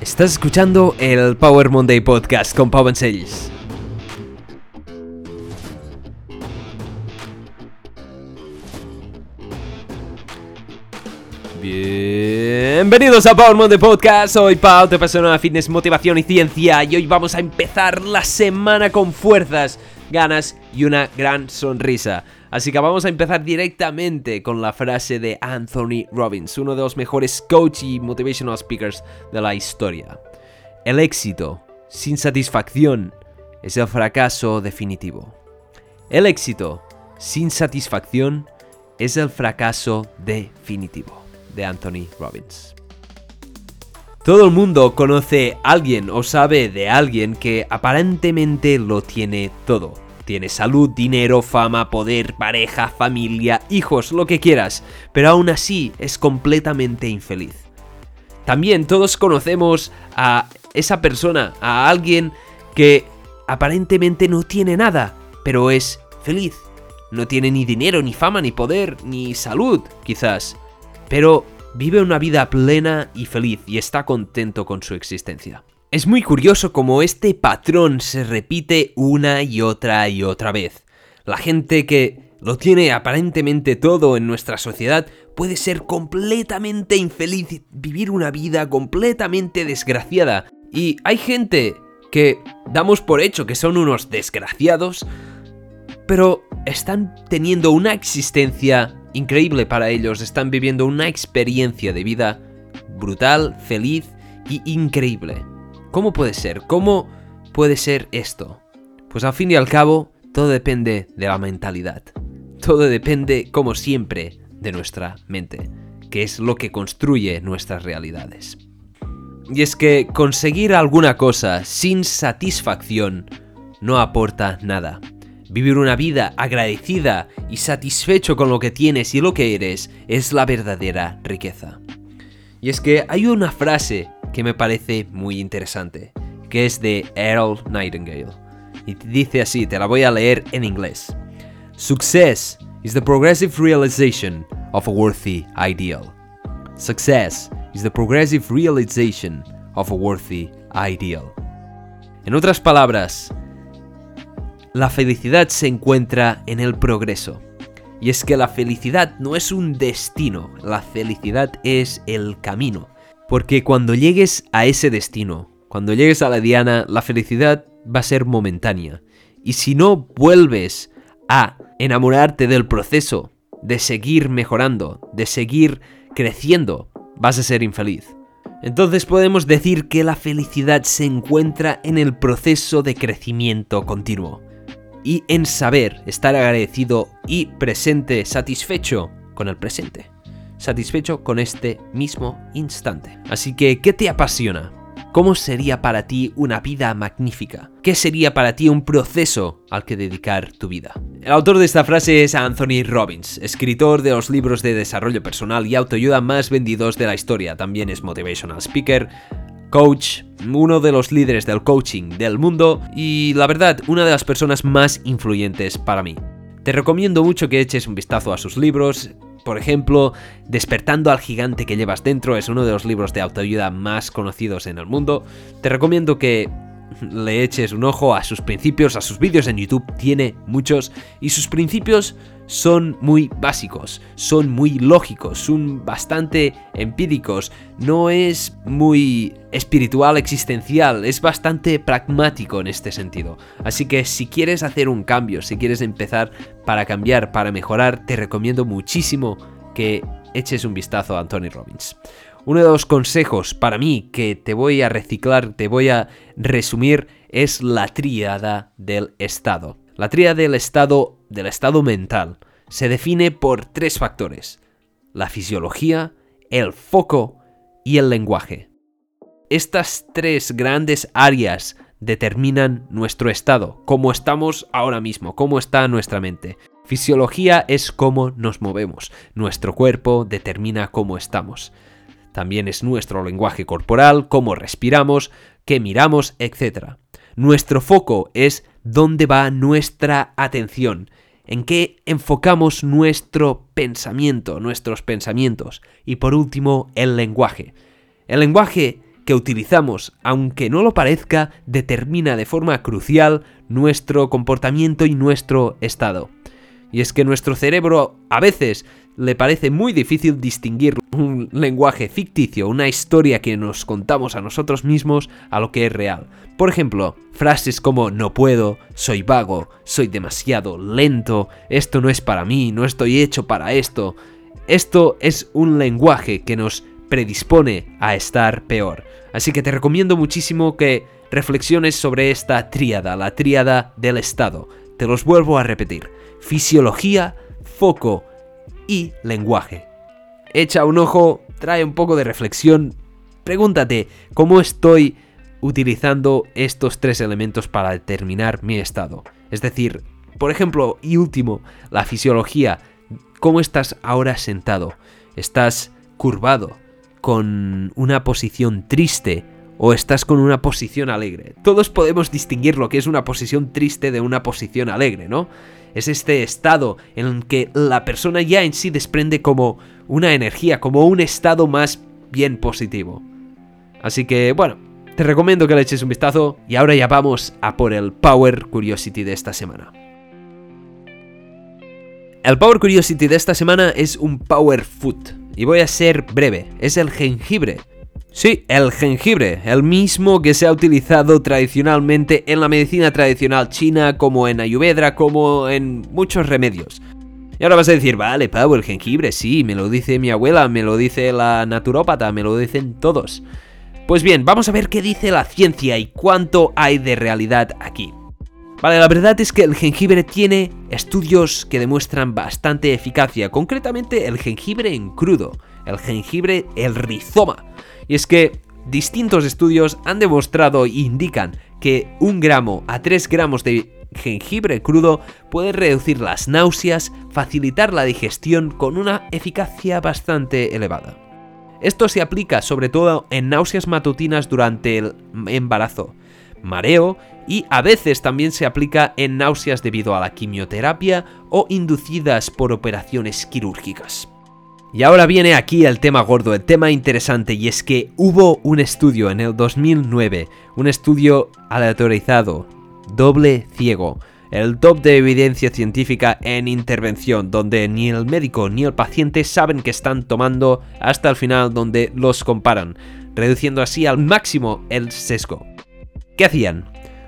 Estás escuchando el Power Monday Podcast con Pau Vancells. Bienvenidos a Power Monday Podcast. Soy Pau, te de fitness, motivación y ciencia. Y hoy vamos a empezar la semana con fuerzas, ganas y una gran sonrisa. Así que vamos a empezar directamente con la frase de Anthony Robbins, uno de los mejores coach y motivational speakers de la historia. El éxito sin satisfacción es el fracaso definitivo. El éxito sin satisfacción es el fracaso definitivo de Anthony Robbins. Todo el mundo conoce a alguien o sabe de alguien que aparentemente lo tiene todo tiene salud, dinero, fama, poder, pareja, familia, hijos, lo que quieras, pero aún así es completamente infeliz. También todos conocemos a esa persona, a alguien que aparentemente no tiene nada, pero es feliz. No tiene ni dinero, ni fama, ni poder, ni salud, quizás. Pero vive una vida plena y feliz y está contento con su existencia. Es muy curioso cómo este patrón se repite una y otra y otra vez. La gente que lo tiene aparentemente todo en nuestra sociedad puede ser completamente infeliz, vivir una vida completamente desgraciada. Y hay gente que damos por hecho que son unos desgraciados, pero están teniendo una existencia increíble para ellos, están viviendo una experiencia de vida brutal, feliz y increíble. ¿Cómo puede ser? ¿Cómo puede ser esto? Pues al fin y al cabo, todo depende de la mentalidad. Todo depende, como siempre, de nuestra mente, que es lo que construye nuestras realidades. Y es que conseguir alguna cosa sin satisfacción no aporta nada. Vivir una vida agradecida y satisfecho con lo que tienes y lo que eres es la verdadera riqueza. Y es que hay una frase que me parece muy interesante, que es de Earl Nightingale. Y dice así, te la voy a leer en inglés. Success is the progressive realization of a worthy ideal. Success is the progressive realization of a worthy ideal. En otras palabras, la felicidad se encuentra en el progreso. Y es que la felicidad no es un destino, la felicidad es el camino. Porque cuando llegues a ese destino, cuando llegues a la diana, la felicidad va a ser momentánea. Y si no vuelves a enamorarte del proceso, de seguir mejorando, de seguir creciendo, vas a ser infeliz. Entonces podemos decir que la felicidad se encuentra en el proceso de crecimiento continuo y en saber estar agradecido y presente, satisfecho con el presente satisfecho con este mismo instante. Así que, ¿qué te apasiona? ¿Cómo sería para ti una vida magnífica? ¿Qué sería para ti un proceso al que dedicar tu vida? El autor de esta frase es Anthony Robbins, escritor de los libros de desarrollo personal y autoayuda más vendidos de la historia. También es motivational speaker, coach, uno de los líderes del coaching del mundo y la verdad, una de las personas más influyentes para mí. Te recomiendo mucho que eches un vistazo a sus libros, por ejemplo, Despertando al gigante que llevas dentro es uno de los libros de autoayuda más conocidos en el mundo. Te recomiendo que le eches un ojo a sus principios, a sus vídeos en YouTube, tiene muchos, y sus principios son muy básicos, son muy lógicos, son bastante empíricos, no es muy espiritual existencial, es bastante pragmático en este sentido. Así que si quieres hacer un cambio, si quieres empezar para cambiar, para mejorar, te recomiendo muchísimo que eches un vistazo a Anthony Robbins. Uno de los consejos para mí que te voy a reciclar, te voy a resumir, es la tríada del estado. La tríada del estado, del estado mental se define por tres factores. La fisiología, el foco y el lenguaje. Estas tres grandes áreas determinan nuestro estado, cómo estamos ahora mismo, cómo está nuestra mente. Fisiología es cómo nos movemos, nuestro cuerpo determina cómo estamos. También es nuestro lenguaje corporal, cómo respiramos, qué miramos, etc. Nuestro foco es dónde va nuestra atención, en qué enfocamos nuestro pensamiento, nuestros pensamientos. Y por último, el lenguaje. El lenguaje que utilizamos, aunque no lo parezca, determina de forma crucial nuestro comportamiento y nuestro estado. Y es que nuestro cerebro a veces le parece muy difícil distinguir un lenguaje ficticio, una historia que nos contamos a nosotros mismos, a lo que es real. Por ejemplo, frases como no puedo, soy vago, soy demasiado lento, esto no es para mí, no estoy hecho para esto. Esto es un lenguaje que nos predispone a estar peor. Así que te recomiendo muchísimo que reflexiones sobre esta tríada, la tríada del estado. Te los vuelvo a repetir. Fisiología, foco y lenguaje. Echa un ojo, trae un poco de reflexión. Pregúntate cómo estoy utilizando estos tres elementos para determinar mi estado. Es decir, por ejemplo, y último, la fisiología. ¿Cómo estás ahora sentado? ¿Estás curvado? ¿Con una posición triste? ¿O estás con una posición alegre? Todos podemos distinguir lo que es una posición triste de una posición alegre, ¿no? Es este estado en el que la persona ya en sí desprende como una energía, como un estado más bien positivo. Así que, bueno, te recomiendo que le eches un vistazo y ahora ya vamos a por el Power Curiosity de esta semana. El Power Curiosity de esta semana es un Power Food. Y voy a ser breve. Es el jengibre. Sí, el jengibre, el mismo que se ha utilizado tradicionalmente en la medicina tradicional china, como en Ayurveda, como en muchos remedios. Y ahora vas a decir, vale, Pau, el jengibre, sí, me lo dice mi abuela, me lo dice la naturópata, me lo dicen todos. Pues bien, vamos a ver qué dice la ciencia y cuánto hay de realidad aquí. Vale, la verdad es que el jengibre tiene estudios que demuestran bastante eficacia, concretamente el jengibre en crudo, el jengibre, el rizoma. Y es que distintos estudios han demostrado e indican que un gramo a 3 gramos de jengibre crudo puede reducir las náuseas, facilitar la digestión con una eficacia bastante elevada. Esto se aplica sobre todo en náuseas matutinas durante el embarazo, mareo y a veces también se aplica en náuseas debido a la quimioterapia o inducidas por operaciones quirúrgicas. Y ahora viene aquí el tema gordo, el tema interesante, y es que hubo un estudio en el 2009, un estudio aleatorizado, doble ciego, el top de evidencia científica en intervención, donde ni el médico ni el paciente saben que están tomando hasta el final donde los comparan, reduciendo así al máximo el sesgo. ¿Qué hacían?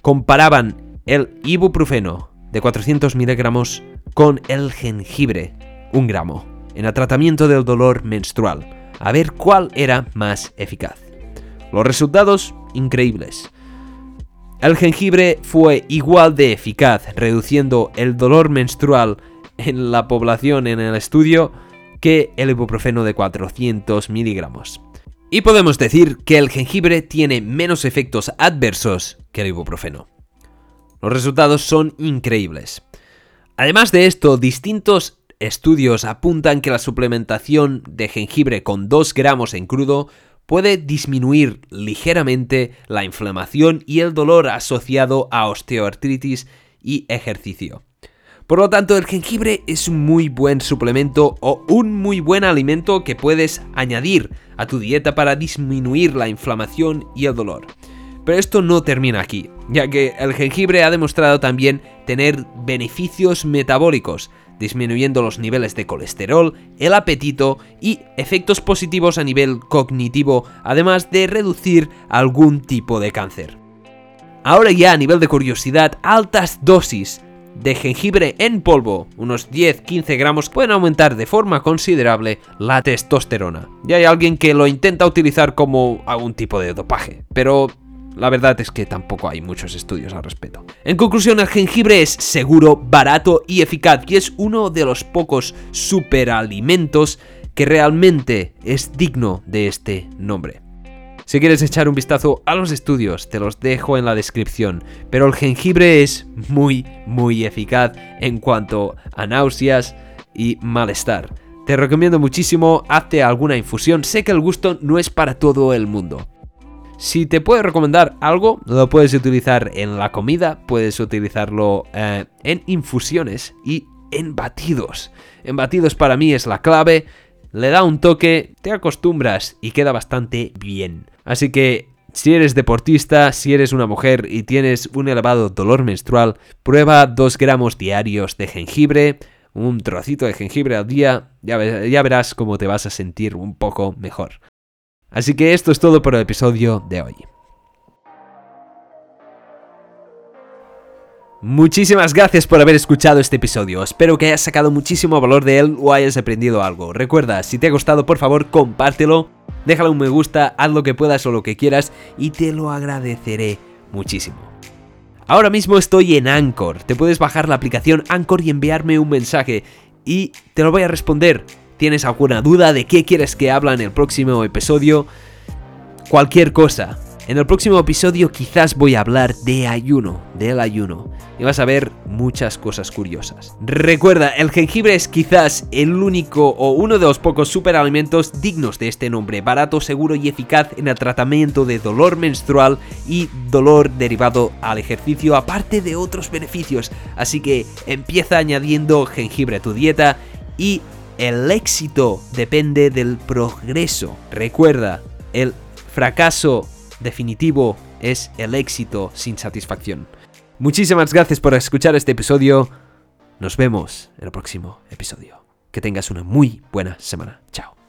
Comparaban el ibuprofeno de 400 miligramos con el jengibre, un gramo, en el tratamiento del dolor menstrual, a ver cuál era más eficaz. Los resultados increíbles. El jengibre fue igual de eficaz reduciendo el dolor menstrual en la población en el estudio que el ibuprofeno de 400 miligramos. Y podemos decir que el jengibre tiene menos efectos adversos que el ibuprofeno. Los resultados son increíbles. Además de esto, distintos estudios apuntan que la suplementación de jengibre con 2 gramos en crudo puede disminuir ligeramente la inflamación y el dolor asociado a osteoartritis y ejercicio. Por lo tanto, el jengibre es un muy buen suplemento o un muy buen alimento que puedes añadir a tu dieta para disminuir la inflamación y el dolor. Pero esto no termina aquí, ya que el jengibre ha demostrado también tener beneficios metabólicos, disminuyendo los niveles de colesterol, el apetito y efectos positivos a nivel cognitivo, además de reducir algún tipo de cáncer. Ahora ya a nivel de curiosidad, altas dosis de jengibre en polvo, unos 10-15 gramos, pueden aumentar de forma considerable la testosterona. Ya hay alguien que lo intenta utilizar como algún tipo de dopaje, pero la verdad es que tampoco hay muchos estudios al respecto. En conclusión, el jengibre es seguro, barato y eficaz y es uno de los pocos superalimentos que realmente es digno de este nombre. Si quieres echar un vistazo a los estudios, te los dejo en la descripción, pero el jengibre es muy, muy eficaz en cuanto a náuseas y malestar. Te recomiendo muchísimo, hazte alguna infusión, sé que el gusto no es para todo el mundo, si te puedo recomendar algo, lo puedes utilizar en la comida, puedes utilizarlo eh, en infusiones y en batidos. En batidos para mí es la clave, le da un toque, te acostumbras y queda bastante bien. Así que Si eres deportista, si eres una mujer y tienes un elevado dolor menstrual, prueba 2 gramos diarios de jengibre, un trocito de jengibre al día, ya, ya verás cómo te vas a sentir un poco mejor. Así que esto es todo por el episodio de hoy. Muchísimas gracias por haber escuchado este episodio, espero que hayas sacado muchísimo valor de él o hayas aprendido algo. Recuerda, si te ha gustado por favor compártelo, déjale un me gusta, haz lo que puedas o lo que quieras y te lo agradeceré muchísimo. Ahora mismo estoy en Anchor, te puedes bajar la aplicación Anchor y enviarme un mensaje y te lo voy a responder. ¿Tienes alguna duda de qué quieres que habla en el próximo episodio? Cualquier cosa, en el próximo episodio quizás voy a hablar de ayuno, del ayuno, y vas a ver muchas cosas curiosas. Recuerda, el jengibre es quizás el único o uno de los pocos superalimentos dignos de este nombre, barato, seguro y eficaz en el tratamiento de dolor menstrual y dolor derivado al ejercicio, aparte de otros beneficios. Así que empieza añadiendo jengibre a tu dieta y el éxito depende del progreso. Recuerda, el fracaso definitivo es el éxito sin satisfacción. Muchísimas gracias por escuchar este episodio. Nos vemos en el próximo episodio. Que tengas una muy buena semana. Chao.